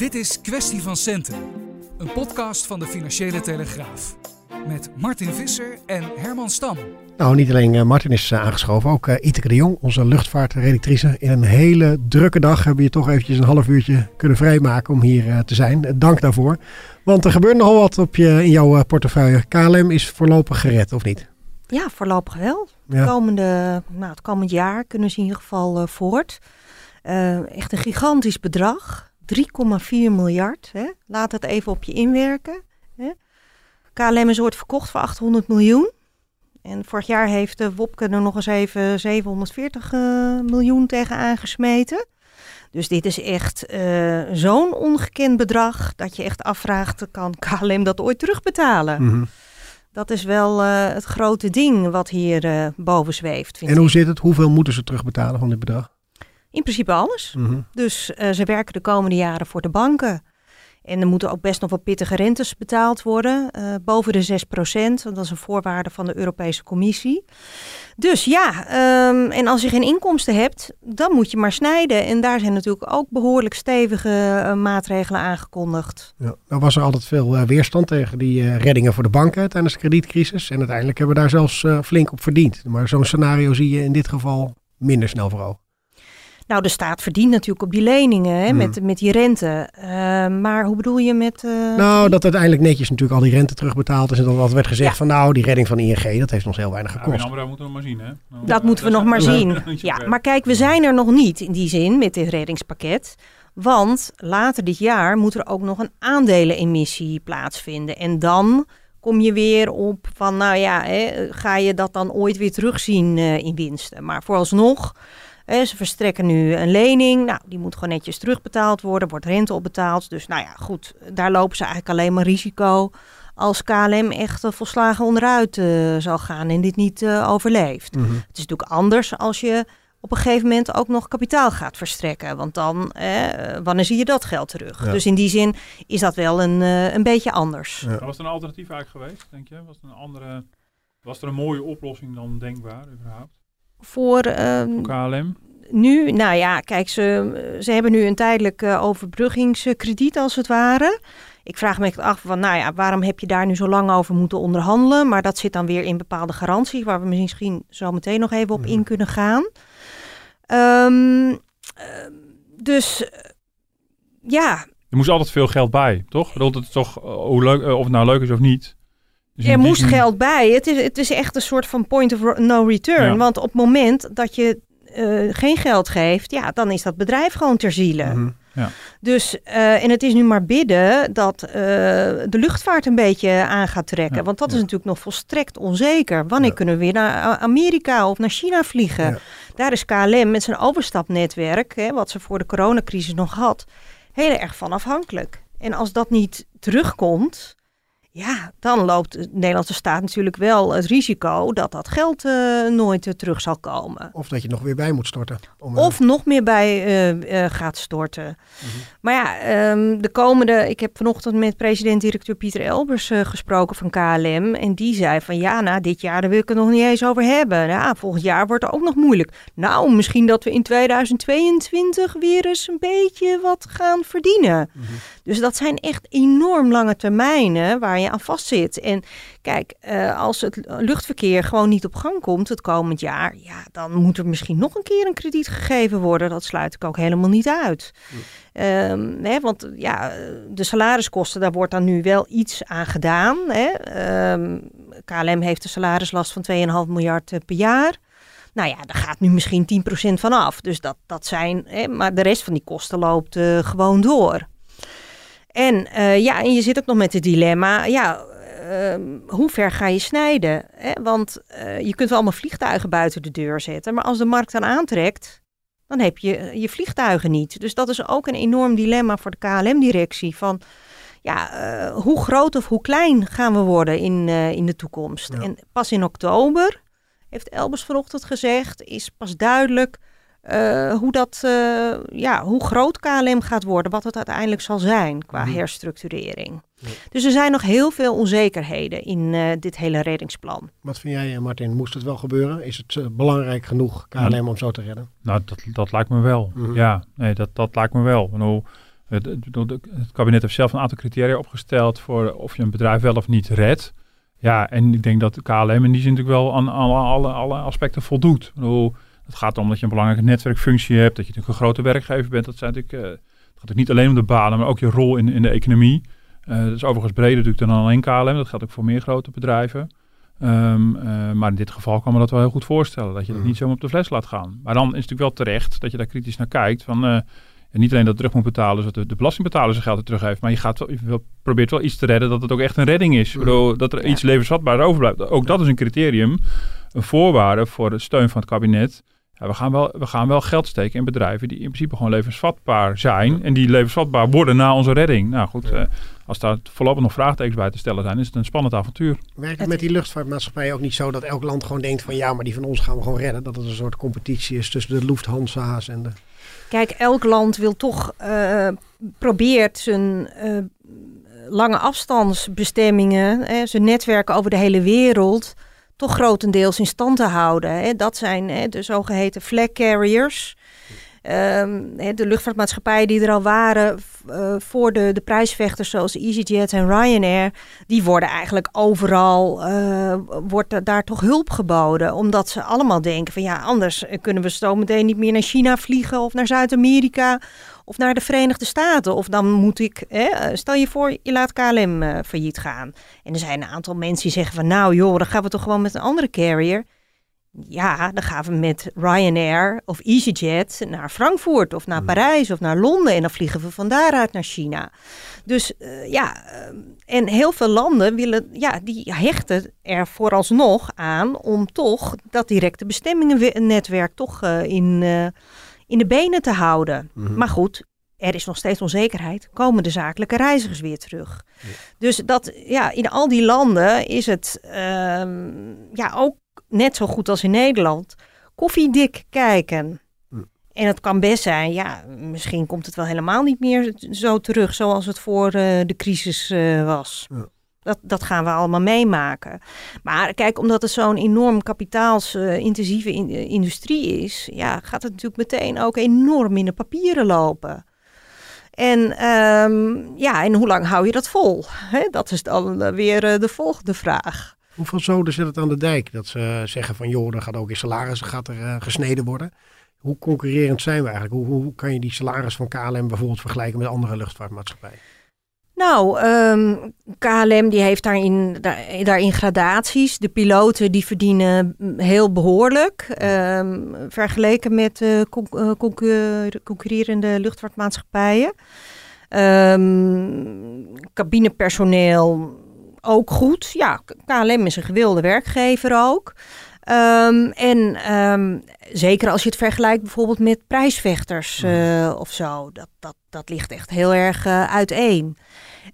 Dit is Kwestie van Centen, een podcast van de Financiële Telegraaf. Met Martin Visser en Herman Stam. Nou, niet alleen uh, Martin is uh, aangeschoven, ook uh, Iteke de Jong, onze luchtvaartredactrice. In een hele drukke dag hebben we je toch eventjes een half uurtje kunnen vrijmaken om hier te zijn. Dank daarvoor. Want er gebeurt nogal wat op je, in jouw portefeuille. KLM is voorlopig gered, of niet? Ja, voorlopig wel. Ja. Komende, nou, het komend jaar kunnen ze in ieder geval voort. echt een gigantisch bedrag. 3,4 miljard. Hè? Laat het even op je inwerken. Hè? KLM is ooit verkocht voor 800 miljoen. En vorig jaar heeft de Wopke er nog eens even 740 uh, miljoen tegen aangesmeten. Dus dit is echt uh, zo'n ongekend bedrag dat je echt afvraagt, kan KLM dat ooit terugbetalen? Mm -hmm. Dat is wel uh, het grote ding wat hier boven zweeft. en hoe ik. zit het? Hoeveel moeten ze terugbetalen van dit bedrag? In principe alles. Mm -hmm. Dus uh, ze werken de komende jaren voor de banken. En er moeten ook best nog wat pittige rentes betaald worden. Uh, boven de 6 procent. Dat is een voorwaarde van de Europese Commissie. Dus ja, um, en als je geen inkomsten hebt, dan moet je maar snijden. En daar zijn natuurlijk ook behoorlijk stevige uh, maatregelen aangekondigd. Ja, nou was er altijd veel uh, weerstand tegen die reddingen voor de banken tijdens de kredietcrisis. En uiteindelijk hebben we daar zelfs flink op verdiend. Maar zo'n scenario zie je in dit geval minder snel voor ogen. Nou, de staat verdient natuurlijk op die leningen, hè, hmm. met, met die rente. Uh, maar hoe bedoel je met... Uh... Nou, dat uiteindelijk netjes natuurlijk al die rente terugbetaald is. En dat werd gezegd ja. van nou, die redding van ING, dat heeft ons heel weinig gekost. Ja, dat moeten we maar zien, hè? Nou, dat moeten we nog maar zien. Ja, maar kijk, we zijn er nog niet in die zin met dit reddingspakket. Want later dit jaar moet er ook nog een aandelenemissie plaatsvinden. En dan kom je weer op van, nou ja, hè, ga je dat dan ooit weer terugzien uh, in winsten? Maar vooralsnog ze verstrekken nu een lening. Nou, die moet gewoon netjes terugbetaald worden. Wordt rente opbetaald. Dus nou ja, goed. Daar lopen ze eigenlijk alleen maar risico als KLM echt uh, volslagen onderuit uh, zal gaan en dit niet uh, overleeft. Mm -hmm. Het is natuurlijk anders als je op een gegeven moment ook nog kapitaal gaat verstrekken. Want dan, wanneer zie je dat geld terug? Ja. Dus in die zin is dat wel een, een beetje anders. Ja. Was er een alternatief eigenlijk geweest, denk je? Was er een andere, was er een mooie oplossing dan denkbaar überhaupt? Voor, um, KLM? Nu, nou ja, kijk, ze, ze hebben nu een tijdelijk uh, overbruggingskrediet als het ware. Ik vraag me echt af van, nou ja, waarom heb je daar nu zo lang over moeten onderhandelen? Maar dat zit dan weer in bepaalde garanties, waar we misschien zo meteen nog even op in kunnen gaan. Um, uh, dus ja. Er moest altijd veel geld bij, toch? Dat het toch, hoe leuk, of het nou leuk is of niet, dus er moest geld bij. Het is, het is echt een soort van point of no return. Ja. Want op het moment dat je uh, geen geld geeft, ja, dan is dat bedrijf gewoon ter ziele. Mm -hmm. ja. Dus, uh, en het is nu maar bidden dat uh, de luchtvaart een beetje aan gaat trekken. Ja. Want dat is natuurlijk nog volstrekt onzeker. Wanneer kunnen we weer naar Amerika of naar China vliegen? Daar is KLM met zijn overstapnetwerk, hè, wat ze voor de coronacrisis nog had, heel erg van afhankelijk. En als dat niet terugkomt, ja, dan loopt de Nederlandse staat natuurlijk wel het risico dat dat geld uh, nooit uh, terug zal komen. Of dat je nog weer bij moet storten. Om, uh... Of nog meer bij gaat storten. Mm -hmm. Maar ja, um, de komende. Ik heb vanochtend met president-directeur Pieter Elbers gesproken van KLM. En die zei van ja, nou, dit jaar daar wil ik het nog niet eens over hebben. Ja, volgend jaar wordt het ook nog moeilijk. Nou, misschien dat we in 2022 weer eens een beetje wat gaan verdienen. Mm -hmm. Dus dat zijn echt enorm lange termijnen waar je aan vastzit. En kijk, uh, als het luchtverkeer gewoon niet op gang komt het komend jaar, ja, dan moet er misschien nog een keer een krediet gegeven worden. Dat sluit ik ook helemaal niet uit. Ja. Um, hè, want ja, de salariskosten, daar wordt dan nu wel iets aan gedaan. Hè. Um, KLM heeft een salarislast van 2,5 miljard per jaar. Nou ja, daar gaat nu misschien 10% van af. Dus dat, dat zijn, hè, maar de rest van die kosten loopt uh, gewoon door. En uh, ja, en je zit ook nog met het dilemma. Ja, ehm, hoe ver ga je snijden? Hè? Want eh, je kunt wel allemaal vliegtuigen buiten de deur zetten. Maar als de markt dan aantrekt, dan heb je je vliegtuigen niet. Dus dat is ook een enorm dilemma voor de KLM-directie. Van ja, eh, hoe groot of hoe klein gaan we worden in, eh, in de toekomst? Ja. En pas in oktober, heeft Elbers vanochtend gezegd, is pas duidelijk eh, hoe, dat, eh, ja, hoe groot KLM gaat worden, wat het uiteindelijk zal zijn qua Mhm. herstructurering. Ja. Dus er zijn nog heel veel onzekerheden in eh, dit hele reddingsplan. Wat vind jij, Martin? Moest het wel gebeuren? Is het belangrijk genoeg, KLM, om zo te redden? Nou, dat, dat lijkt me wel. Mhm. Ja, nee, dat, dat lijkt me wel. Bedoel, Het, het, kabinet heeft zelf een aantal criteria opgesteld voor of je een bedrijf wel of niet redt. Ja, en ik denk dat KLM in die zin natuurlijk wel aan alle, alle, alle aspecten voldoet. Bedoel, het gaat om dat je een belangrijke netwerkfunctie hebt, dat je natuurlijk een grote werkgever bent. Dat zijn natuurlijk, eh, het gaat natuurlijk niet alleen om de banen, maar ook je rol in, in de economie. Eh, dat is overigens breder natuurlijk dan alleen KLM. Dat geldt ook voor meer grote bedrijven. Ehm, eh, maar in dit geval kan me dat wel heel goed voorstellen. Dat je dat Mhm. niet zomaar op de fles laat gaan. Maar dan is het natuurlijk wel terecht dat je daar kritisch naar kijkt. Van, en niet alleen dat het terug moet betalen, zodat de, de belastingbetaler zijn geld er terug heeft. Maar je, gaat wel, je probeert wel iets te redden dat het ook echt een redding is. Waardoor dat er Ja. iets levensvatbaar overblijft. Ook dat is een criterium, een voorwaarde voor de steun van het kabinet. Ja, we, gaan wel, we gaan wel geld steken in bedrijven die in principe gewoon levensvatbaar zijn. Ja. En die levensvatbaar worden na onze redding. Nou goed, Ja. eh, als daar voorlopig nog vraagtekens bij te stellen zijn, is het een spannend avontuur. Werkt het met die luchtvaartmaatschappij ook niet zo dat elk land gewoon denkt van ja, maar die van ons gaan we gewoon redden? Dat het een soort competitie is tussen de Lufthansa's en de... Kijk, elk land wil toch eh, probeert zijn eh, lange afstandsbestemmingen, hè, zijn netwerken over de hele wereld, toch grotendeels in stand te houden. Hè. Dat zijn hè, de zogeheten flag carriers. Hè, de luchtvaartmaatschappijen die er al waren eh, voor de, de prijsvechters zoals EasyJet en Ryanair, die worden eigenlijk overal, eh, wordt daar toch hulp geboden. Omdat ze allemaal denken van ja, anders kunnen we zo meteen niet meer naar China vliegen of naar Zuid-Amerika of naar de Verenigde Staten. Of dan moet ik, hè, eh, stel je voor, je laat KLM eh, failliet gaan. En er zijn een aantal mensen die zeggen van nou joh, dan gaan we toch gewoon met een andere carrier. Ja, dan gaan we met Ryanair of EasyJet naar Frankfurt of naar Hmm. Parijs of naar Londen. En dan vliegen we van daaruit naar China. Dus eh, ja, en heel veel landen willen, ja, die hechten er vooralsnog aan om toch dat directe bestemmingenetwerk toch eh, in, in de benen te houden. Mhm. Maar goed, er is nog steeds onzekerheid. Komen de zakelijke reizigers weer terug? Ja. Dus dat, ja, in al die landen is het ehm, ja, ook net zo goed als in Nederland. Koffiedik kijken. Hm. En het kan best zijn, ja, misschien komt het wel helemaal niet meer zo terug zoals het voor eh, de crisis eh, was. Ja. Dat, dat gaan we allemaal meemaken. Maar kijk, omdat het zo'n enorm kapitaalsintensieve in, eh, industrie is, ja, gaat het natuurlijk meteen ook enorm in de papieren lopen. En ehm, ja, en hoe lang hou je dat vol? Dat is dan eh, weer eh, de volgende vraag. Hoeveel zoden zit het aan de dijk? Dat ze zeggen van joh, er gaat ook in salarissen gaat er, gesneden worden. Hoe concurrerend zijn we eigenlijk? Hoe, hoe kan je die salaris van KLM bijvoorbeeld vergelijken met andere luchtvaartmaatschappijen? Nou, ehm, KLM die heeft daarin, daar, daarin gradaties. De piloten die verdienen mm, heel behoorlijk. ehm, vergeleken met concur- concurrerende luchtvaartmaatschappijen. Ehm, cabinepersoneel ook goed. Ja, KLM is een gewilde werkgever ook. Ehm, en ehm, zeker als je het vergelijkt bijvoorbeeld met prijsvechters eh, of zo. Dat, dat, dat ligt echt heel erg eh, uiteen.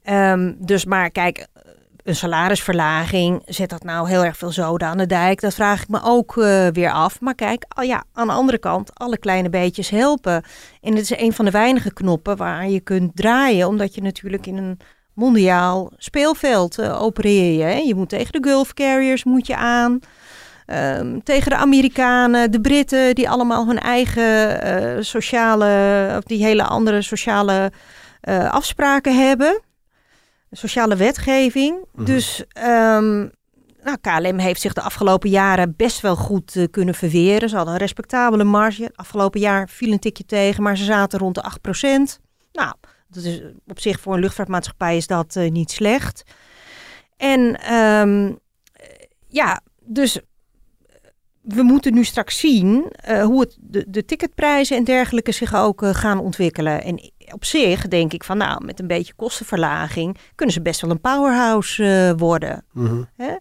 Ehm, dus maar kijk, een salarisverlaging, zet dat nou heel erg veel zoden aan de dijk? Dat vraag ik me ook eh, weer af. Maar kijk, ja, aan de andere kant, alle kleine beetjes helpen. En het is een van de weinige knoppen waar je kunt draaien, omdat je natuurlijk in een mondiaal speelveld eh, opereer je. Hè? Je moet tegen de Gulf Carriers moet je aan. Ehm, tegen de Amerikanen, de Britten, die allemaal hun eigen eh, sociale, of die hele andere sociale afspraken hebben. Sociale wetgeving. Mhm. Dus ehm, nou, KLM heeft zich de afgelopen jaren best wel goed eh, kunnen verweren. Ze hadden een respectabele marge. Afgelopen jaar viel een tikje tegen, maar ze zaten rond de 8%. Nou, dat is, op zich voor een luchtvaartmaatschappij is dat eh, niet slecht. En ehm, eh, ja, dus we moeten nu straks zien eh, hoe het, de, de ticketprijzen en dergelijke zich ook eh, gaan ontwikkelen. En op zich denk ik van nou, met een beetje kostenverlaging kunnen ze best wel een powerhouse uh, worden. Mhm. Hè?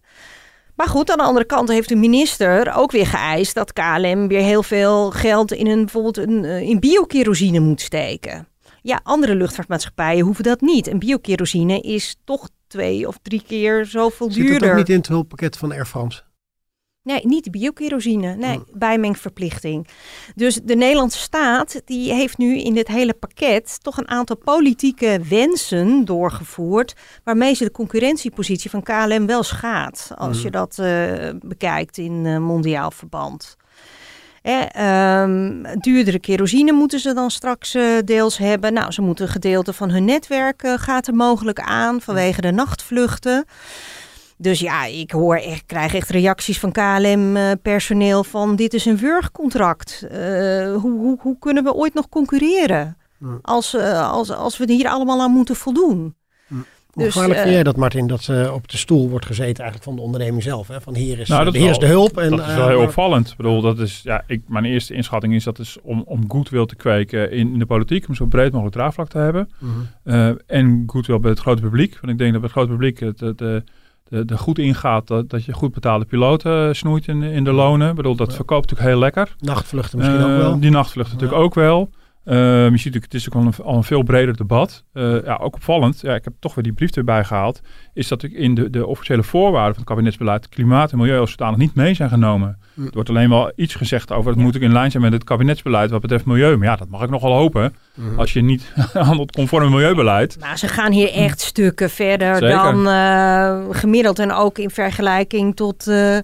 Maar goed, aan de andere kant heeft de minister ook weer geëist dat KLM weer heel veel geld in een, bijvoorbeeld een, uh, in biokerosine moet steken. Ja, andere luchtvaartmaatschappijen hoeven dat niet. En biokerosine is toch twee of drie keer zoveel Zit duurder. ook niet in het hulppakket van Air France? Nee, niet biokerosine. Nee, Hmm. bijmengverplichting. Dus de Nederlandse staat die heeft nu in dit hele pakket toch een aantal politieke wensen doorgevoerd. Waarmee ze de concurrentiepositie van KLM wel schaadt. Als je dat eh, bekijkt in eh, mondiaal verband. Eh, ehm, duurdere kerosine moeten ze dan straks eh, deels hebben. Nou, ze moeten een gedeelte van hun netwerk gaat er mogelijk aan vanwege de nachtvluchten. Dus ja, ik hoor echt, krijg echt reacties van KLM-personeel van dit is een wurgcontract. Eh, hoe, hoe, hoe kunnen we ooit nog concurreren als, eh, als, als we hier allemaal aan moeten voldoen? Hoe Dus, gevaarlijk vind eh, jij dat, Martin, dat ze op de stoel wordt gezeten eigenlijk van de onderneming zelf? Hè? Van hier is, Nou, eh, dat hier is is de wel- hulp. En, dat is eh, wel heel maar- opvallend. Ik bedoel, dat is, ja, ik, mijn eerste inschatting is dat is om, om goodwill te kweken in, in de politiek, om zo breed mogelijk draagvlak te hebben. Mhm. Eh, en goodwill bij het grote publiek. Want ik denk dat bij het grote publiek het, het, eh, de, de goed ingaat dat, dat je goed betaalde piloten eh, snoeit in, in de lonen. Ik bedoel, dat Ja. verkoopt natuurlijk heel lekker. Nachtvluchten misschien Eh, ook wel. Die nachtvlucht natuurlijk ook wel. Eh, je ziet natuurlijk, het is ook al een, al een veel breder debat. Eh, ja, ook opvallend, ja, ik heb toch weer die brief erbij gehaald, is dat ik in de, de officiële voorwaarden van het kabinetsbeleid klimaat en milieu als zodanig niet mee zijn genomen. Hm. Er wordt alleen wel iets gezegd over dat moet ik in lijn zijn met het kabinetsbeleid wat betreft milieu. Maar ja, dat mag ik nogal hopen. Mhm. Als je niet handelt conform milieubeleid. Maar ze gaan hier echt stukken verder Zeker. dan eh, gemiddeld. En ook in vergelijking tot, eh,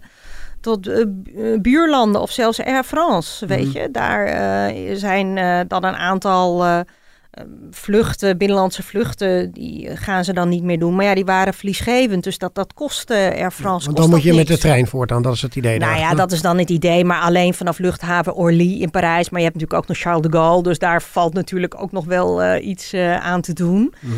tot eh, bu- buurlanden of zelfs Air France. Weet Mhm. je, daar eh, zijn eh, dan een aantal eh, eh, vluchten, binnenlandse vluchten, die gaan ze dan niet meer doen. Maar ja, die waren verliesgevend. Dus dat, dat kost eh, Air France. Want kost dan moet je met de trein voortaan, dat is het idee. Nou ja, dat is dan het idee, maar alleen vanaf luchthaven Orly in Parijs. Maar je hebt natuurlijk ook nog Charles de Gaulle, dus daar valt natuurlijk ook nog wel eh, iets eh, aan te doen. Mhm.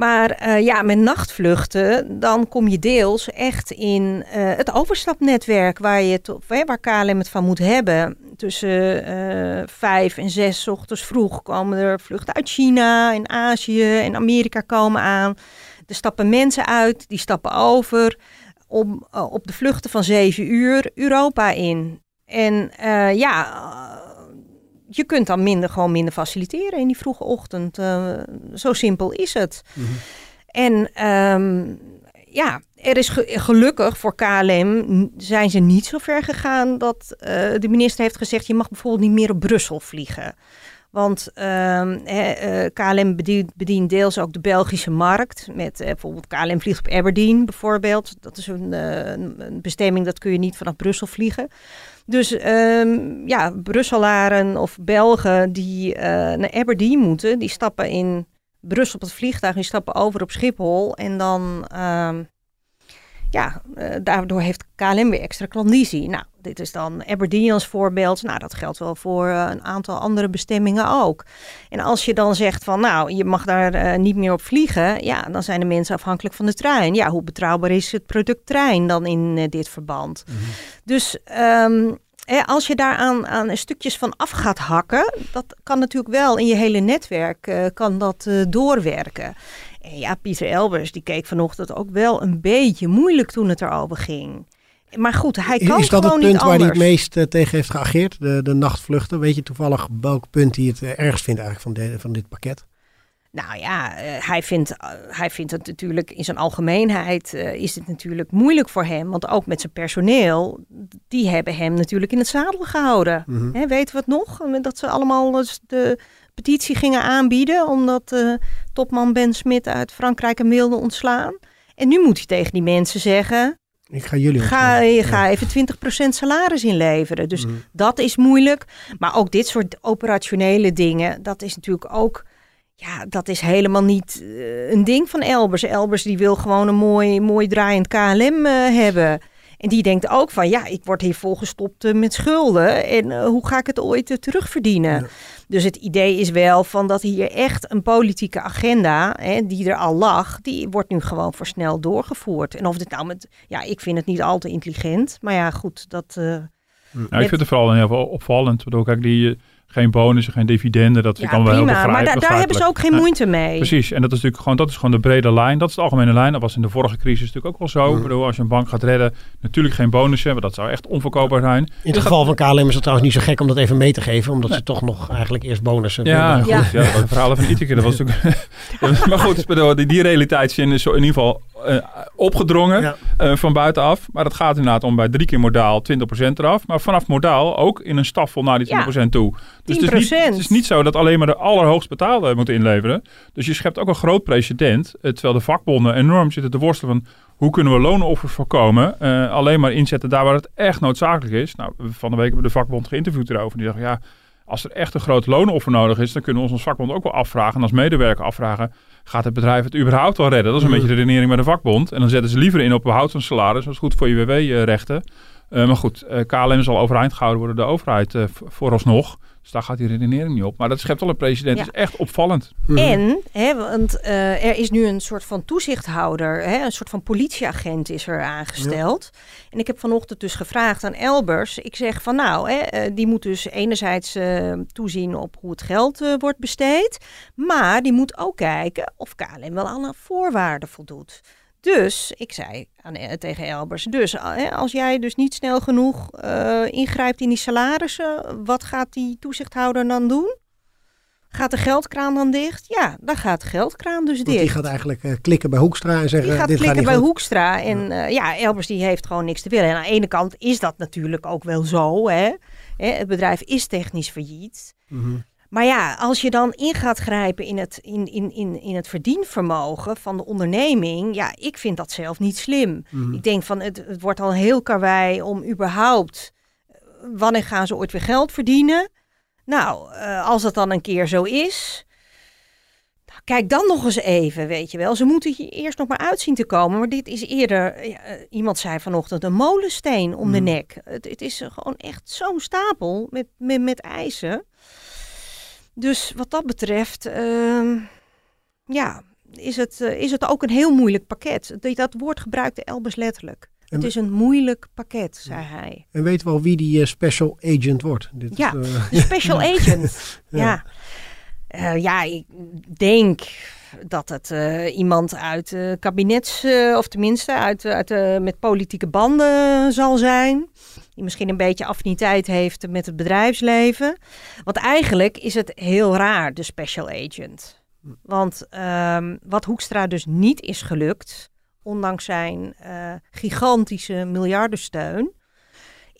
Maar eh, ja, met nachtvluchten, dan kom je deels echt in eh, het overstapnetwerk waar, je het, waar KLM het van moet hebben. Tussen eh, vijf en zes ochtends vroeg komen er vluchten uit China en Azië en Amerika komen aan. Er stappen mensen uit, die stappen over om, op de vluchten van zeven uur Europa in. En ja, je kunt dan minder, gewoon minder faciliteren in die vroege ochtend. Eh, zo simpel is het. Mhm. En ehm, ja, er is ge- gelukkig voor KLM zijn ze niet zo ver gegaan dat eh, de minister heeft gezegd: je mag bijvoorbeeld niet meer op Brussel vliegen. Want ehm, eh, KLM bedient, bedient deels ook de Belgische markt. Met eh, bijvoorbeeld KLM vliegt op Aberdeen bijvoorbeeld. Dat is eh, een een bestemming dat kun je niet vanaf Brussel vliegen. Dus ehm, ja, Brusselaren of Belgen die eh, naar Aberdeen moeten, die stappen in Brussel op het vliegtuig, die stappen over op Schiphol. En dan, ehm, ja, eh, daardoor heeft KLM weer extra klandizie. Nou, dit is dan Aberdeen als voorbeeld. Nou, dat geldt wel voor eh, een aantal andere bestemmingen ook. En als je dan zegt van, nou, je mag daar eh, niet meer op vliegen. Ja, dan zijn de mensen afhankelijk van de trein. Ja, hoe betrouwbaar is het product trein dan in dit verband? Dus ehm, hè, als je daar aan, aan stukjes van af gaat hakken, dat kan natuurlijk wel in je hele netwerk kan dat, doorwerken. En ja, Pieter Elbers die keek vanochtend ook wel een beetje moeilijk toen het erover ging. Maar goed, hij kan is dat het punt waar hij het meest eh, tegen heeft geageerd? De, de nachtvluchten? Weet je toevallig welk punt hij het eh, ergst vindt eigenlijk van, de, van dit pakket? Nou ja, eh, hij, vindt, hij vindt het natuurlijk in zijn algemeenheid is het natuurlijk moeilijk voor hem. Want ook met zijn personeel, die hebben hem natuurlijk in het zadel gehouden. Hè, weten we het nog? Dat ze allemaal de petitie gingen aanbieden omdat eh, topman Ben Smit uit Frankrijk hem wilde ontslaan. En nu moet hij tegen die mensen zeggen, Ik ga jullie ga, je ga even 20% salaris inleveren. Dus Mhm. dat is moeilijk. Maar ook dit soort operationele dingen, dat is natuurlijk ook. Ja, dat is helemaal niet eh, een ding van Elbers. Elbers die wil gewoon een mooi, mooi draaiend KLM eh, hebben. En die denkt ook van, ja, ik word hier volgestopt eh, met schulden. En eh, hoe ga ik het ooit eh, terugverdienen? Ja. Dus het idee is wel van dat hier echt een politieke agenda, hè, die er al lag, die wordt nu gewoon voor snel doorgevoerd. En of dit nou met, ja, ik vind het niet al te intelligent. Maar ja, goed, dat... eh, Nou, ik vind het vooral heel opvallend. Ik bedoel, kijk, die, Geen bonussen, geen dividenden. Dat Ja, ik dan wel prima. heel begrijp- Maar da- daar hebben ze ook geen moeite mee. Precies, en dat is natuurlijk gewoon, dat is gewoon de brede lijn. Dat is de algemene lijn. Dat was in de vorige crisis natuurlijk ook wel zo. Ik bedoel, als je een bank gaat redden, natuurlijk geen bonussen, want dat zou echt onverkoopbaar zijn. In het geval van KLM is het trouwens niet zo gek om dat even mee te geven. Omdat ze toch nog eigenlijk eerst bonussen Ja, wilden. goed. Ja. de verhalen van Iteke, dat was natuurlijk... Ja, maar goed, ik bedoel, die, die realiteitszin is zo in ieder geval eh, opgedrongen Ja. eh, van buitenaf. Maar dat gaat inderdaad om bij drie keer modaal 20% eraf. Maar vanaf modaal ook in een stafel naar die 20% toe. Dus het is, niet, 10%. het is niet zo dat alleen maar de allerhoogst betaalde moeten inleveren. Dus je schept ook een groot precedent. eh, terwijl de vakbonden enorm zitten te worstelen van... Hoe kunnen we loonoffers voorkomen? Eh, alleen maar inzetten daar waar het echt noodzakelijk is. Nou, van de week hebben we de vakbond geïnterviewd erover. Die dachten, ja, als er echt een groot loonoffer nodig is... dan kunnen we ons als vakbond ook wel afvragen... en als medewerker afvragen... gaat het bedrijf het überhaupt wel redden? Dat is een beetje de redenering bij de vakbond. En dan zetten ze liever in op behoud van salaris. Dat is goed voor je WW-rechten. Eh, maar goed, eh, KLM zal overeind gehouden worden door de overheid eh, vooralsnog. Dus daar gaat die redenering niet op. Maar dat schept wel een. Ja. Het is echt opvallend. Mhm. En, hè, want eh, er is nu een soort van toezichthouder, hè, een soort van politieagent is er aangesteld. En ik heb vanochtend dus gevraagd aan Elbers. Ik zeg van nou, hè, eh, die moet dus enerzijds eh, toezien op hoe het geld eh, wordt besteed. Maar die moet ook kijken of KLM wel aan de voorwaarden voldoet. Dus, ik zei aan, eh, tegen Elbers, dus eh, als jij dus niet snel genoeg eh, ingrijpt in die salarissen, wat gaat die toezichthouder dan doen? Gaat de geldkraan dan dicht? Ja, dan gaat de geldkraan dus Want dicht. die gaat eigenlijk klikken bij Hoekstra en zeggen... Die gaat dit klikken gaat bij goed. Hoekstra. En ja. ja, Elbers die heeft gewoon niks te willen. En aan de ene kant is dat natuurlijk ook wel zo. Hè? Hè, Het bedrijf is technisch failliet. Mhm. Maar ja, als je dan in gaat grijpen in het, in, in, in, in het verdienvermogen van de onderneming, ja, ik vind dat zelf niet slim. Mhm. Ik denk van het, het wordt al heel karwei om überhaupt, eh, wanneer gaan ze ooit weer geld verdienen? Nou, eh, als dat dan een keer zo is, nou, kijk dan nog eens even, weet je wel. Ze moeten hier eerst nog maar uitzien te komen. Maar dit is eerder, eh, iemand zei vanochtend, een molensteen om de Mhm. nek. Het, het is gewoon echt zo'n stapel met, met, met eisen. Dus wat dat betreft, ehm, ja, is het, eh, is het ook een heel moeilijk pakket. Dat, dat woord gebruikte Elbers letterlijk. En Het is een moeilijk pakket, zei hij. En weet wel wie die eh, special agent wordt? Dit Ja. is, eh, special agent. Ja. ja. Ja. ja, ik denk dat het eh, iemand uit eh kabinets, eh, of tenminste uit, eh, uit, eh, met politieke banden zal zijn. Die misschien een beetje affiniteit heeft met het bedrijfsleven. Want eigenlijk is het heel raar, de special agent. Want ehm, wat Hoekstra dus niet is gelukt, ondanks zijn eh, gigantische miljardensteun,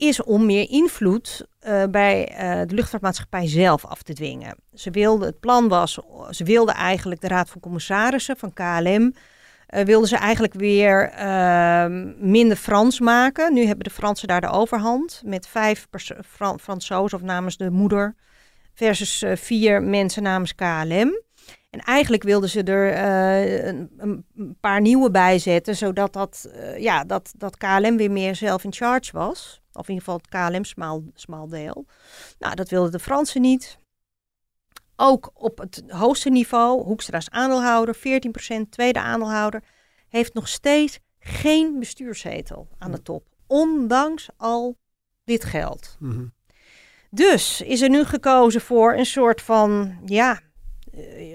is om meer invloed eh, bij eh, de luchtvaartmaatschappij zelf af te dwingen. Ze wilde, het plan was, ze wilden eigenlijk de Raad van Commissarissen van KLM, eh, wilden ze eigenlijk weer ehm, minder Frans maken. Nu hebben de Fransen daar de overhand met vijf Fran Fransozen of namens de moeder versus vier mensen namens KLM. En eigenlijk wilden ze er eh, een, een paar nieuwe bij zetten, zodat dat, eh, ja, dat, dat KLM weer meer zelf in charge was. Of in ieder geval het KLM smaal, smaal deel. Nou, dat wilden de Fransen niet. Ook op het hoogste niveau, Hoekstra's aandeelhouder, 14%, tweede aandeelhouder, heeft nog steeds geen bestuurszetel aan de top. Ondanks al dit geld. mhm. Dus is er nu gekozen voor een soort van, ja,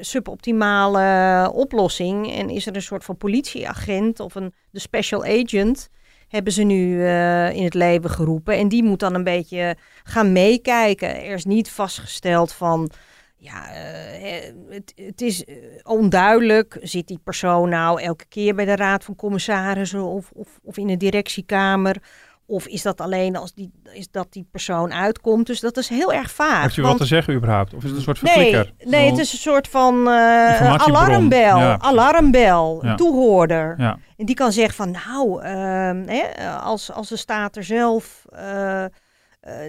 suboptimale oplossing. En is er een soort van politieagent of een de special agent hebben ze nu eh, in het leven geroepen. En die moet dan een beetje gaan meekijken. Er is niet vastgesteld van, ja, eh, het, het is eh, onduidelijk. Zit die persoon nou elke keer bij de raad van commissarissen of, of, of in de directiekamer? Of is dat alleen als die, is dat die persoon uitkomt? Dus dat is heel erg vaag. Heeft u want- wat te zeggen überhaupt? Of is het een soort Nee, verklikker? nee, het is een soort van eh, alarmbel. Ja, alarmbel, Ja. toehoorder. Ja, En die kan zeggen van nou, ehm, hè, als, als de staat er zelf eh, eh,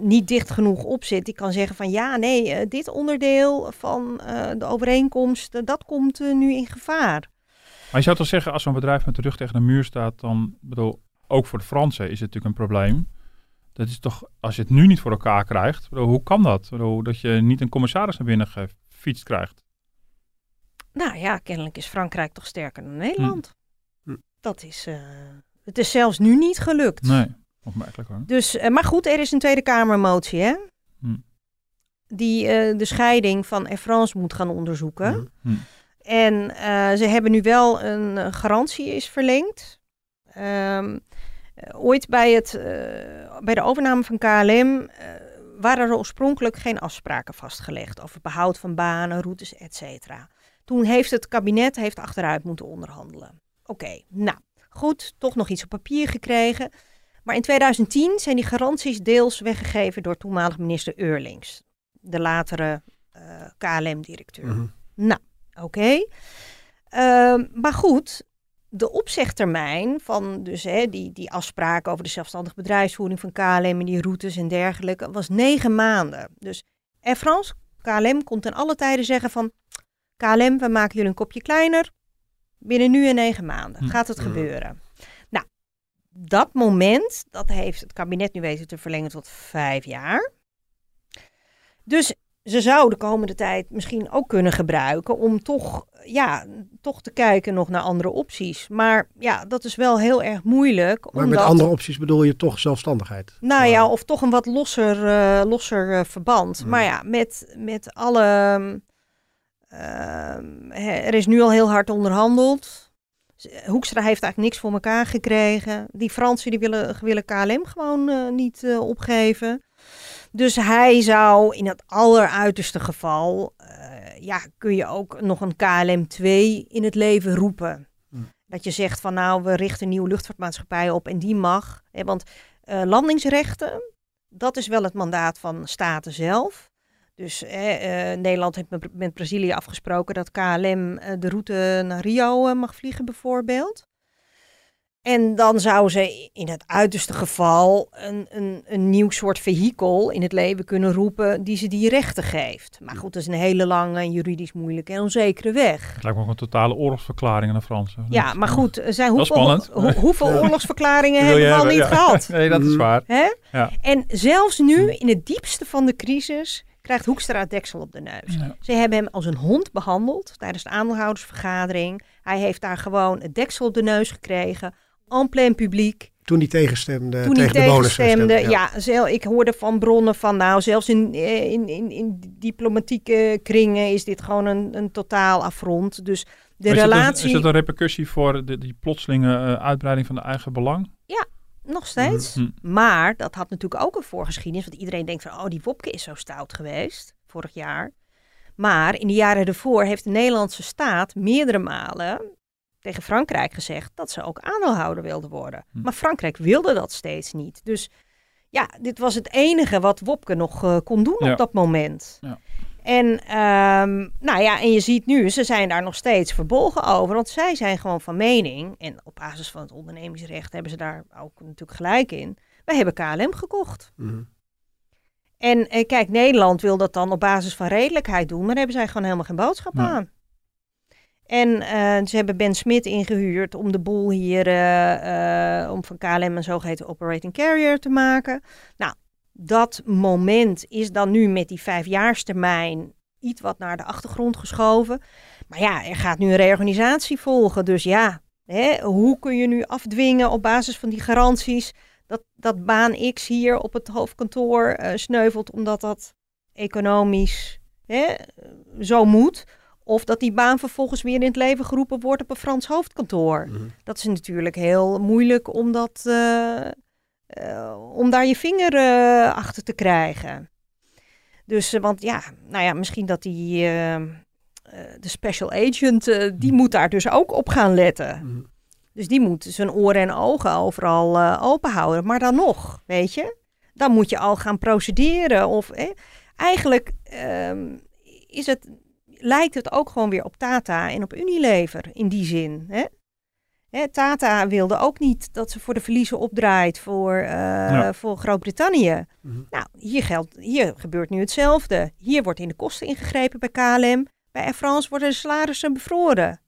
niet dicht genoeg op zit. Die kan zeggen van ja, nee, dit onderdeel van de overeenkomst, dat komt nu in gevaar. maar je zou toch zeggen, als zo'n bedrijf met de rug tegen de muur staat, dan bedoel, ook voor de Fransen is het natuurlijk een probleem. Dat is toch, als je het nu niet voor elkaar krijgt, bedoel, hoe kan dat? Bedoel, dat je niet een commissaris naar binnen gefietst krijgt. Nou ja, kennelijk is Frankrijk toch sterker dan Nederland. Hm. Dat is, eh, het is zelfs nu niet gelukt. Nee, opmerkelijk hoor. Dus, eh, maar goed, er is een Tweede Kamermotie, hè? Hm. die eh, de scheiding van Air France moet gaan onderzoeken. Hm. En eh, ze hebben nu wel een garantie is verlengd. Ehm, eh, ooit bij, het, eh, bij de overname van KLM eh, waren er oorspronkelijk geen afspraken vastgelegd over behoud van banen, routes, et cetera. Toen heeft het kabinet heeft achteruit moeten onderhandelen. Oké, nou goed, toch nog iets op papier gekregen. Maar in 2010 zijn die garanties deels weggegeven door toenmalig minister Eurlings, de latere eh, KLM-directeur. Mhm. Nou, oké. Ehm, maar goed, de opzegtermijn van dus, hè, die, die afspraken over de zelfstandige bedrijfsvoering van KLM en die routes en dergelijke was negen maanden. Dus Air France, KLM kon ten alle tijden zeggen van KLM, we maken jullie een kopje kleiner. Binnen nu en negen maanden Hm. gaat het Hm. gebeuren. Nou, dat moment, dat heeft het kabinet nu weten te verlengen tot vijf jaar. Dus ze zouden de komende tijd misschien ook kunnen gebruiken om toch, ja, toch te kijken nog naar andere opties. Maar ja, dat is wel heel erg moeilijk. Maar omdat, met andere opties bedoel je toch zelfstandigheid? Nou ja, of toch een wat losser, eh, losser eh, verband. Hmm. Maar ja, met, met alle... ehm, hè, er is nu al heel hard onderhandeld. Z- Hoekstra heeft eigenlijk niks voor elkaar gekregen. Die Fransen die willen, willen KLM gewoon eh, niet eh, opgeven. Dus hij zou in het alleruiterste geval... eh, ja, kun je ook nog een KLM 2 in het leven roepen. Hmm. Dat je zegt van nou, we richten een nieuwe luchtvaartmaatschappij op en die mag. Hè, want eh, landingsrechten, dat is wel het mandaat van staten zelf. Dus eh, eh, Nederland heeft met, met Brazilië afgesproken dat KLM eh, de route naar Rio mag vliegen bijvoorbeeld. En dan zou ze in het uiterste geval een, een, een nieuw soort vehikel in het leven kunnen roepen die ze die rechten geeft. Maar goed, dat is een hele lange en juridisch moeilijke en onzekere weg. Het lijkt me ook een totale oorlogsverklaring aan de Fransen. Ja, maar goed, er zijn hoeveel, oorlogsverklaringen hebben we al niet? Ja. gehad? nee, dat is Mhm. waar. Hè? Ja. En zelfs nu, in het diepste van de crisis, krijgt Hoekstra het deksel op de neus. Ja. Ze hebben hem als een hond behandeld tijdens de aandeelhoudersvergadering. Hij heeft daar gewoon het deksel op de neus gekregen. En plein publiek. Toen die tegenstemde Toen hij tegen de tegenstemde. stemde, Ja, zel- ik hoorde van bronnen van nou, zelfs in, eh, in, in, in diplomatieke kringen is dit gewoon een, een totaal affront. Dus de is dat een- relatie... is dat een repercussie voor de, die plotselinge eh, uitbreiding van de eigen belang? Nog steeds. Hm. Maar dat had natuurlijk ook een voorgeschiedenis. Want iedereen denkt van, oh, die Wopke is zo stout geweest vorig jaar. Maar in de jaren ervoor heeft de Nederlandse staat meerdere malen tegen Frankrijk gezegd dat ze ook aandeelhouder wilden worden. Hm. Maar Frankrijk wilde dat steeds niet. Dus ja, dit was het enige wat Wopke nog eh, kon doen Ja. op dat moment. Ja. En, ehm, nou ja, en je ziet nu, ze zijn daar nog steeds verbolgen over. Want zij zijn gewoon van mening, en op basis van het ondernemingsrecht hebben ze daar ook natuurlijk gelijk in. Wij hebben KLM gekocht. Mhm. En eh, kijk, Nederland wil dat dan op basis van redelijkheid doen, maar daar hebben zij gewoon helemaal geen boodschap Nee. aan. En eh, ze hebben Ben Smit ingehuurd om de boel hier, eh, eh, om van KLM een zogeheten operating carrier te maken. Nou, dat moment is dan nu met die vijfjaarstermijn iets wat naar de achtergrond geschoven. Maar ja, er gaat nu een reorganisatie volgen. Dus ja, hè, hoe kun je nu afdwingen op basis van die garanties dat, dat baan X hier op het hoofdkantoor sneuvelt omdat dat economisch hè, zo moet. Of dat die baan vervolgens weer in het leven geroepen wordt op een Frans hoofdkantoor. Mhm. Dat is natuurlijk heel moeilijk om, dat, eh, eh, om daar je vinger eh, achter te krijgen. Dus, want ja, nou ja, misschien dat die, de special agent, die moet daar dus ook op gaan letten. Mhm. Dus die moet zijn oren en ogen overal open houden. Maar dan nog, weet je, dan moet je al gaan procederen. Of eh, eigenlijk ehm, is het, lijkt het ook gewoon weer op Tata en op Unilever in die zin. Hè? Hè, Tata wilde ook niet dat ze voor de verliezen opdraait voor, eh, Ja. voor Groot-Brittannië. Mhm. Nou, hier, geldt, hier gebeurt nu hetzelfde. Hier wordt in de kosten ingegrepen bij KLM. Bij Air France worden de salarissen bevroren.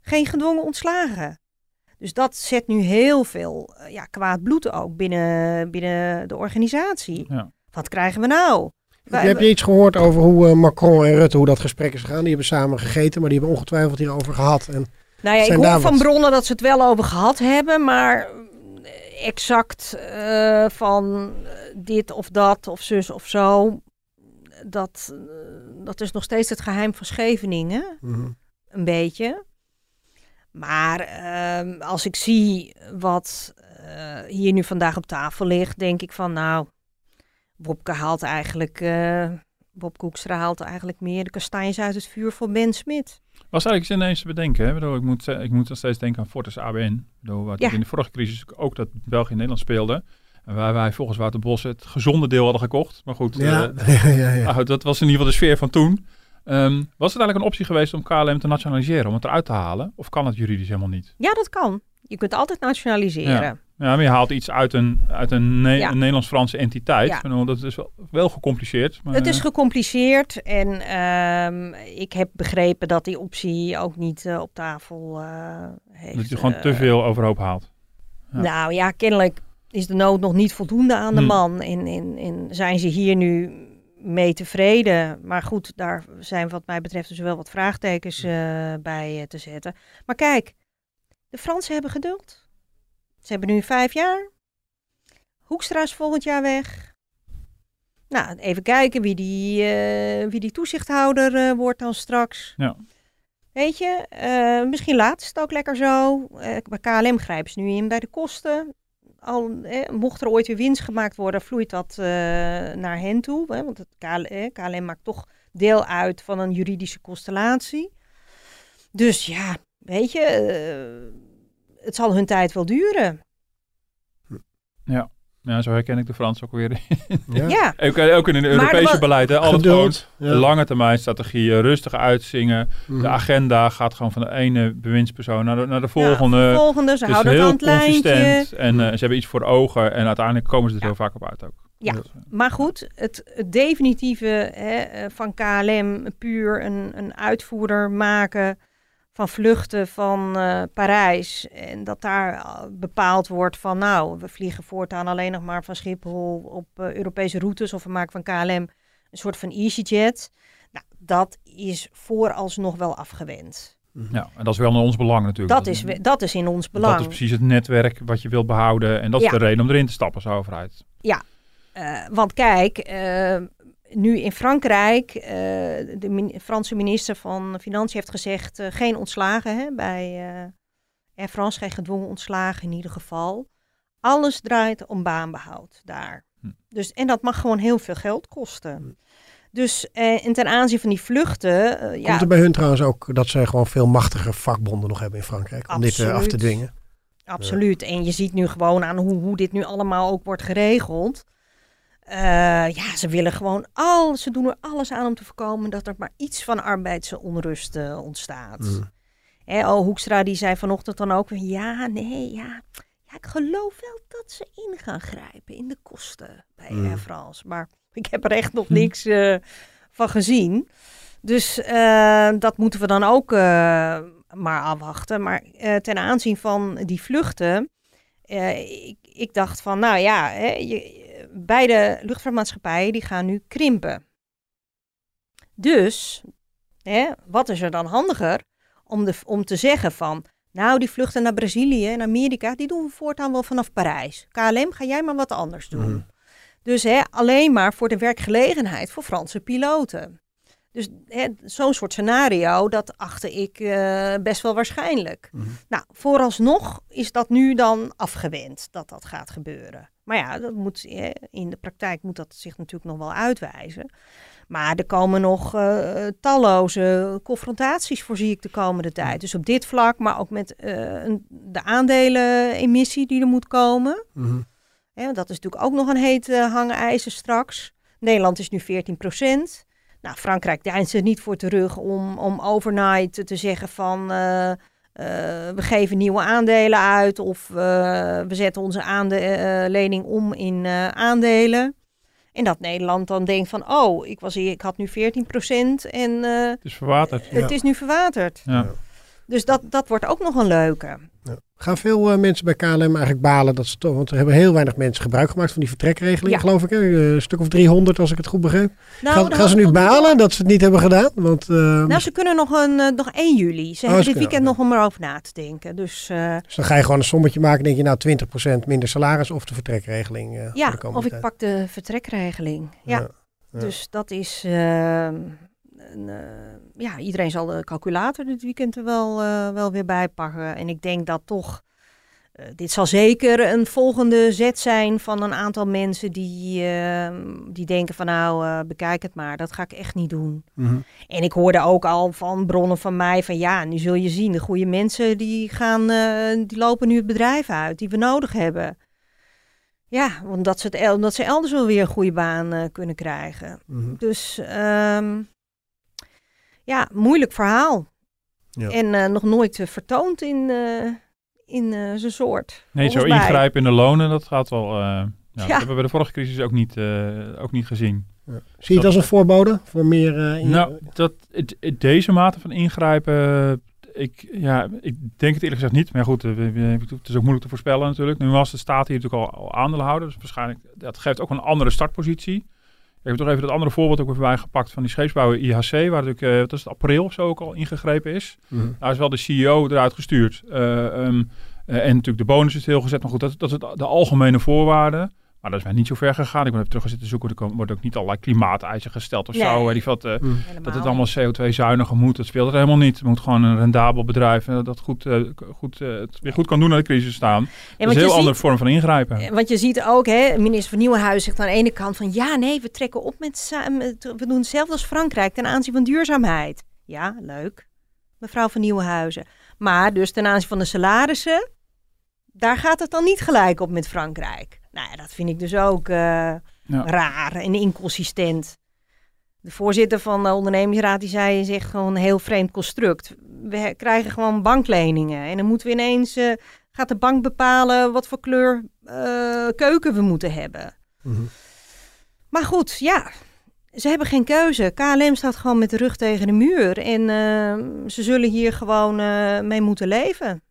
Geen gedwongen ontslagen. Dus dat zet nu heel veel eh, ja, kwaad bloed ook binnen, binnen de organisatie. Ja. Wat krijgen we nou? Heb je iets gehoord over hoe eh, Macron en Rutte, hoe dat gesprek is gegaan? Die hebben samen gegeten, maar die hebben ongetwijfeld hierover gehad. En Nou ja, ik hoor van wat- bronnen dat ze het wel over gehad hebben, maar eh, exact eh, van dit of dat of zus of zo. dat, dat is nog steeds het geheim van Scheveningen, Mhm. een beetje. Maar ehm, als ik zie wat hier nu vandaag op tafel ligt, denk ik van nou, Wopke haalt eigenlijk, eh Bob Koekstra haalt eigenlijk meer de kastanjes uit het vuur voor Ben Smit. Was eigenlijk ineens te bedenken. Hè? Ik, bedoel, ik, moet, ik moet nog steeds denken aan Fortis ABN. Bedoel, wat Ja. in de vorige crisis ook dat België en Nederland speelde. En waar wij volgens Wouter Bos het gezonde deel hadden gekocht. Maar goed, Ja, eh, ja, ja. nou, dat was in ieder geval de sfeer van toen. Ehm, was het eigenlijk een optie geweest om KLM te nationaliseren, om het eruit te halen? Of kan het juridisch helemaal niet? Ja, dat kan. Je kunt altijd nationaliseren. Ja, maar je haalt iets uit een, uit een, Ne- Ja. een Nederlands-Franse entiteit. Ja. Ik bedoel, dat is wel, wel gecompliceerd. Maar, Het is eh, gecompliceerd en ehm, ik heb begrepen dat die optie ook niet eh, op tafel eh, heeft. dat je gewoon eh, te veel overhoop haalt. Ja. Nou ja, kennelijk is de nood nog niet voldoende aan de Hmm. man. En, en, en zijn ze hier nu mee tevreden? Maar goed, daar zijn wat mij betreft dus wel wat vraagtekens eh, bij eh, te zetten. Maar kijk, de Fransen hebben geduld. Ze hebben nu vijf jaar. Hoekstra is volgend jaar weg. Nou, even kijken wie die, eh, wie die toezichthouder eh, wordt dan straks. Ja. Weet je, eh, misschien laat het ook lekker zo. Bij KLM grijpen ze nu in bij de kosten. Al, eh, mocht er ooit weer winst gemaakt worden, vloeit dat naar hen toe. Hè? Want het KL, KLM maakt toch deel uit van een juridische constellatie. Dus ja, weet je, het zal hun tijd wel duren. Ja. ja, zo herken ik de Fransen ook weer. Ja. Ja, ook, ook in het Europese beleid. Hè, altijd gewoon Geduld. Ja. lange termijn strategieën, rustig uitzingen. Mhm. De agenda gaat gewoon van de ene bewindspersoon naar de, naar de volgende. Ja, volgende, ze is houden het aan heel het lijntje. consistent en eh, ze hebben iets voor ogen en uiteindelijk komen ze er Ja. heel vaak op uit ook. Ja. Dus, eh, Maar goed, het, het definitieve hè, eh, van KLM, puur een, een uitvoerder maken van vluchten van eh, Parijs. En dat daar eh, bepaald wordt van nou, we vliegen voortaan alleen nog maar van Schiphol op eh, Europese routes. Of we maken van KLM een soort van EasyJet. Nou, dat is vooralsnog wel afgewend. ja, en dat is wel in ons belang natuurlijk. Dat is, dat is in ons belang. Dat is precies het netwerk wat je wilt behouden. En dat Ja. is de reden om erin te stappen als overheid. Eh, want kijk, nu in Frankrijk, eh, de min- Franse minister van Financiën heeft gezegd eh, geen ontslagen hè, bij eh Air France, geen gedwongen ontslagen in ieder geval. Alles draait om baanbehoud daar. Hm. Dus, en dat mag gewoon heel veel geld kosten. Dus eh, en ten aanzien van die vluchten, ja, Komt er bij hun trouwens ook dat ze gewoon veel machtige vakbonden nog hebben in Frankrijk om dit af te dwingen? Absoluut. En je ziet nu gewoon aan hoe, hoe dit nu allemaal ook wordt geregeld. Eh, ja, ze willen gewoon al, ze doen er alles aan om te voorkomen dat er maar iets van arbeidsonrust eh, ontstaat. Mm. Hè, oh, Hoekstra die zei vanochtend dan ook ja, nee, ja, ja, ik geloof wel dat ze in gaan grijpen in de kosten bij Mm. Air France. Maar ik heb er echt nog niks eh, van gezien. Dus dat moeten we dan ook maar afwachten. Maar ten aanzien van die vluchten, ik, ik dacht van, nou ja, hè, je, beide luchtvaartmaatschappijen die gaan nu krimpen. Dus, hè, wat is er dan handiger om, de, om te zeggen van, nou die vluchten naar Brazilië en Amerika, die doen we voortaan wel vanaf Parijs. KLM, ga jij maar wat anders doen. Mhm. Dus hè, alleen maar voor de werkgelegenheid voor Franse piloten. Dus zo'n soort scenario, dat achtte ik eh, best wel waarschijnlijk. Mhm. Nou, vooralsnog is dat nu dan afgewend dat dat gaat gebeuren. Maar ja, dat moet, hè, in de praktijk moet dat zich natuurlijk nog wel uitwijzen. Maar er komen nog eh, talloze confrontaties, voorzie ik de komende tijd. Dus op dit vlak, maar ook met eh, een, de aandelenemissie die er moet komen. Want dat is natuurlijk ook nog een heet uh, hangijzer straks. Nederland is nu 14% Nou, Frankrijk deinst er niet voor terug om, om overnight te zeggen van... Uh, uh, we geven nieuwe aandelen uit of uh, we zetten onze aandelening om in uh, aandelen. En dat Nederland dan denkt van, oh, ik, was hier, ik had nu 14% en uh, het is verwaterd. Het is nu verwaterd. Ja. Dus dat, dat wordt ook nog een leuke. Gaan veel uh, mensen bij KLM eigenlijk balen dat ze toch, want er hebben heel weinig mensen gebruik gemaakt van die vertrekregeling, ja. geloof ik. Hè? Een stuk of 300 als ik het goed begreep. Nou, gaan, gaan ze nu balen dat ze het niet hebben gedaan? Want, uh, nou, ze kunnen nog, een, uh, nog 1 juli. Ze oh, hebben dit weekend nog om erover na te denken. Dus, dus dan ga je gewoon een sommetje maken. denk je nou 20% minder salaris of de vertrekregeling. ja, de of ik tijd. pak de vertrekregeling. Ja. ja. Dus dat is. eh, een, eh, ja, iedereen zal de calculator dit weekend er wel, eh, wel weer bij pakken. En ik denk dat toch. eh, dit zal zeker een volgende zet zijn van een aantal mensen die, eh, die denken van nou, bekijk het maar. Dat ga ik echt niet doen. Mhm. En ik hoorde ook al van bronnen van mij van ja, nu zul je zien, de goede mensen die gaan, die lopen nu het bedrijf uit, die we nodig hebben. Ja, omdat ze, het, omdat ze elders wel weer een goede baan kunnen krijgen. Mhm. Dus ehm, ja, moeilijk verhaal. Ja. En eh, nog nooit eh, vertoond in, eh, in eh, zijn soort. Nee, zo ingrijpen in de lonen, dat gaat wel... eh, ja, Dat Ja. hebben we bij de vorige crisis ook niet, eh, ook niet gezien. Ja. Zie je het als een voorbode voor meer... eh, in- Nou, dat, het, het- deze mate van ingrijpen, ik, ja, ik denk het eerlijk gezegd niet. Maar goed, het is ook moeilijk te voorspellen natuurlijk. Nu was de staat hier natuurlijk al, al aandeelhouder, dus waarschijnlijk, dat geeft ook een andere startpositie. Ik heb toch even dat andere voorbeeld ook weer bij gepakt van die scheepsbouwer IHC, waar natuurlijk, eh, wat is het, april of zo ook al ingegrepen is. Mhm. Daar is wel de CEO eruit gestuurd. Eh, ehm, eh, en natuurlijk de bonus is heel gezet. Maar goed, dat, dat is het- de algemene voorwaarden. Maar dat is mij niet zo ver gegaan. Ik ben even terug gaan zitten zoeken. Er worden ook niet allerlei klimaateisen gesteld of Nee. zo. Wat, eh, Mhm. Helemaal. dat het allemaal CO2-zuiniger moet. Dat speelt er helemaal niet. Het moet gewoon een rendabel bedrijf eh, dat goed, eh, goed, eh, het weer goed kan doen naar de crisis staan. Ja, dat is een heel ziet- andere vorm van ingrijpen. Want je ziet ook, hè, minister van Nieuwenhuizen zegt aan de ene kant van ja, nee, we trekken op met- we doen hetzelfde als Frankrijk ten aanzien van duurzaamheid. Ja, leuk, mevrouw van Nieuwenhuizen. Maar dus ten aanzien van de salarissen, daar gaat het dan niet gelijk op met Frankrijk. Nou ja, dat vind ik dus ook eh, raar en inconsistent. De voorzitter van de ondernemingsraad die zei, zegt gewoon een heel vreemd construct. We krijgen gewoon bankleningen en dan moeten we ineens, eh, gaat de bank bepalen wat voor kleur eh, keuken we moeten hebben. Mhm. Maar goed, ja, ze hebben geen keuze. KLM staat gewoon met de rug tegen de muur en eh, ze zullen hier gewoon eh, mee moeten leven.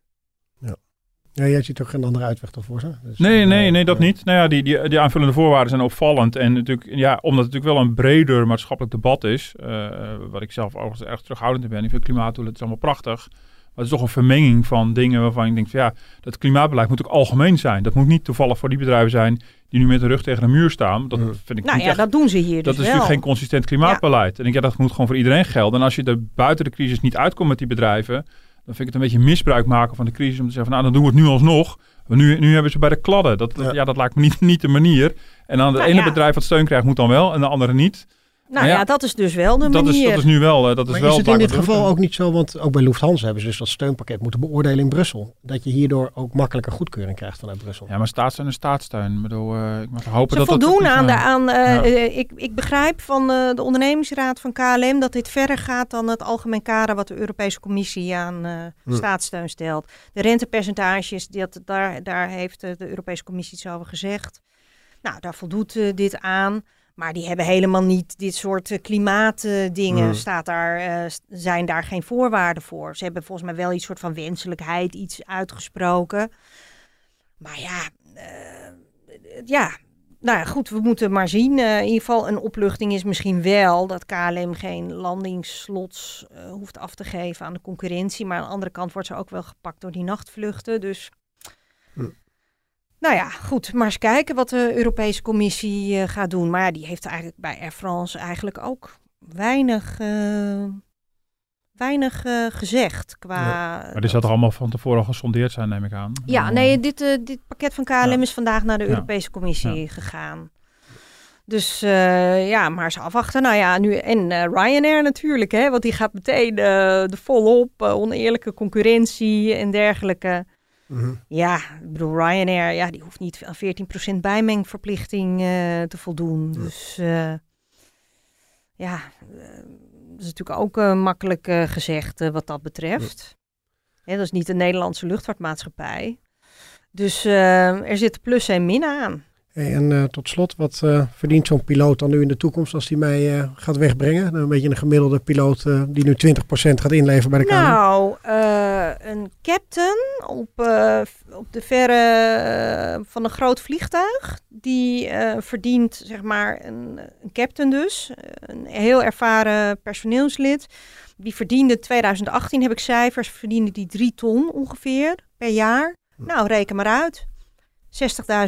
Ja, jij ziet ook geen andere uitweg toch voor ze? Dus, Nee, eh, nee, nee, dat eh, niet. Nou ja, die, die, die aanvullende voorwaarden zijn opvallend. En natuurlijk, ja, omdat het natuurlijk wel een breder maatschappelijk debat is, eh, wat ik zelf overigens erg terughoudend in ben. Ik vind klimaatdoelen, het is allemaal prachtig. Maar het is toch een vermenging van dingen waarvan ik denk van ja, dat klimaatbeleid moet ook algemeen zijn. Dat moet niet toevallig voor die bedrijven zijn die nu met de rug tegen de muur staan. Dat Ja. vind ik Nou niet ja, echt dat doen ze hier dat dus is wel. natuurlijk geen consistent klimaatbeleid. En ik denk, ja, dat moet gewoon voor iedereen gelden. En als je er buiten de crisis niet uitkomt met die bedrijven, dan vind ik het een beetje misbruik maken van de crisis om te zeggen, van, nou dan doen we het nu alsnog. Maar nu, nu hebben ze bij de kladden. Dat, Ja. ja. dat lijkt me niet, niet de manier. En dan de Nou ene ja. bedrijf wat steun krijgt, moet dan wel en de andere niet. Nou ja, ja, dat is dus wel de Dat is, manier. dat is nu wel. eh, Dat is Maar wel is het in dit geval ook niet zo, want ook bij Lufthansa hebben ze dus dat steunpakket moeten beoordelen in Brussel. Dat je hierdoor ook makkelijker goedkeuring krijgt vanuit Brussel. Ja, maar staatssteun is staatssteun. Ik bedoel, eh, ik mag hopen Ze dat dat... voldoen dat aan de. eh, Aan, Ja. ik, ik begrijp van eh, de ondernemingsraad van KLM dat dit verder gaat dan het algemeen kader wat de Europese Commissie aan eh, Hm. staatssteun stelt. De rentepercentages, dat, daar, daar heeft de Europese Commissie iets over gezegd. Nou, daar voldoet dit aan. Maar die hebben helemaal niet dit soort eh, klimaatdingen. Staat daar, eh, zijn daar geen voorwaarden voor. Ze hebben volgens mij wel iets soort van wenselijkheid, iets uitgesproken. Maar ja, eh, ja, nou ja, goed, we moeten maar zien. In ieder geval een opluchting is misschien wel dat KLM geen landingsslots hoeft af te geven aan de concurrentie. Maar aan de andere kant wordt ze ook wel gepakt door die nachtvluchten. Dus Hm. Nou ja, goed. Maar eens kijken wat de Europese Commissie eh, gaat doen. Maar ja, die heeft eigenlijk bij Air France eigenlijk ook weinig, eh, weinig eh, gezegd qua... Maar die zal toch allemaal van tevoren al gesondeerd zijn, neem ik aan. Ja, nee, dit, dit pakket van KLM Ja. is vandaag naar de. Europese Commissie gegaan. Dus ja, maar ze afwachten. Nou ja, nu en Ryanair natuurlijk, hè, want die gaat meteen eh de volop oneerlijke concurrentie en dergelijke. Mhm. Ja, ik bedoel, Ryanair, ja, die hoeft niet aan 14% bijmengverplichting eh, te voldoen. Ja. Dus eh, ja, eh, dat is natuurlijk ook makkelijk gezegd wat dat betreft. Hè, dat is niet de Nederlandse luchtvaartmaatschappij. Dus er zitten plussen en minnen aan. Hey, en eh, tot slot, wat eh, verdient zo'n piloot dan nu in de toekomst als hij mij eh, gaat wegbrengen? Een beetje een gemiddelde piloot die nu 20% gaat inleveren bij de KLM. Nou, een captain op, op de verre van een groot vliegtuig, die verdient, zeg maar, een, een captain dus, een heel ervaren personeelslid. Die verdiende 2018, heb ik cijfers, verdiende die 3 ton ongeveer per jaar. Nou, reken maar uit.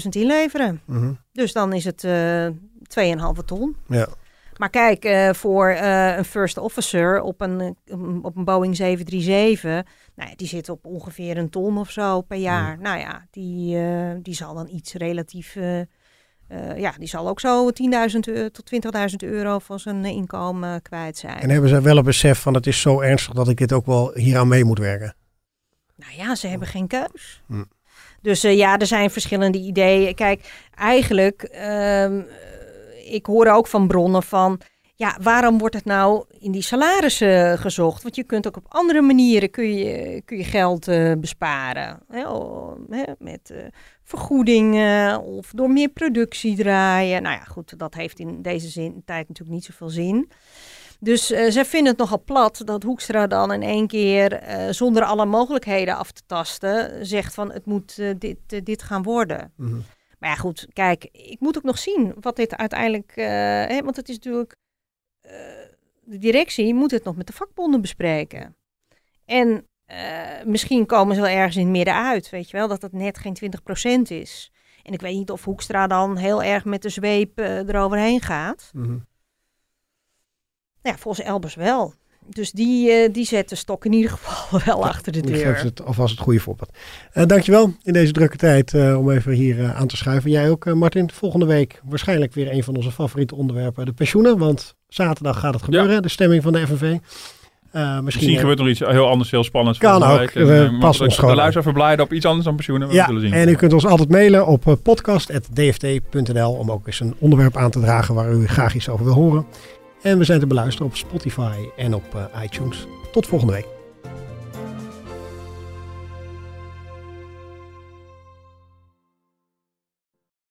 60.000 inleveren. Mhm. Dus dan is het eh 2,5 ton. Ja. Maar kijk, uh, voor uh, een first officer op een, op een Boeing 737, nou ja, die zit op ongeveer een ton of zo per jaar. Mm. Nou ja, die, uh, die zal dan iets relatief, ja, die zal ook zo 10.000 tot 20.000 euro van zijn inkomen kwijt zijn. En hebben ze wel een besef van het is zo ernstig dat ik dit ook wel hieraan mee moet werken? Nou ja, ze hebben geen keus. Mm. Dus ja, er zijn verschillende ideeën. Kijk, eigenlijk ehm, ik hoor ook van bronnen van, ja, waarom wordt het nou in die salarissen gezocht? Want je kunt ook op andere manieren kun je, kun je geld uh, besparen. Hè, hè, met vergoedingen of door meer productie draaien. Nou ja, goed, dat heeft in deze zin, tijd natuurlijk niet zoveel zin. Dus uh, zij vinden het nogal plat dat Hoekstra dan in één keer, zonder alle mogelijkheden af te tasten, zegt van het moet dit, dit gaan worden. Mm maar ja, goed, kijk, ik moet ook nog zien wat dit uiteindelijk. Hè, want het is natuurlijk. De directie moet het nog met de vakbonden bespreken. En misschien komen ze wel ergens in het midden uit, weet je wel, dat het net geen 20% is. En ik weet niet of Hoekstra dan heel erg met de zweep eroverheen gaat. Mm -hmm. Ja, volgens Elbers wel. Dus die, uh, die zet de stok in ieder geval wel achter de deur. Geeft het alvast het goede voorbeeld. Uh, dankjewel in deze drukke tijd uh, om even hier aan te schuiven. Jij ook, Martin. Volgende week waarschijnlijk weer een van onze favoriete onderwerpen. De pensioenen. Want zaterdag gaat het gebeuren. Ja. De stemming van de FNV. misschien, misschien gebeurt er iets heel anders, heel spannends. Kan ook. We passen ons gewoon. De luisteraar verblijden op iets anders dan pensioenen. Ja, zullen zien. en u kunt ons altijd mailen op podcast.dft.nl om ook eens een onderwerp aan te dragen waar u graag iets over wil horen. En we zijn te beluisteren op Spotify en op uh, iTunes. Tot volgende week.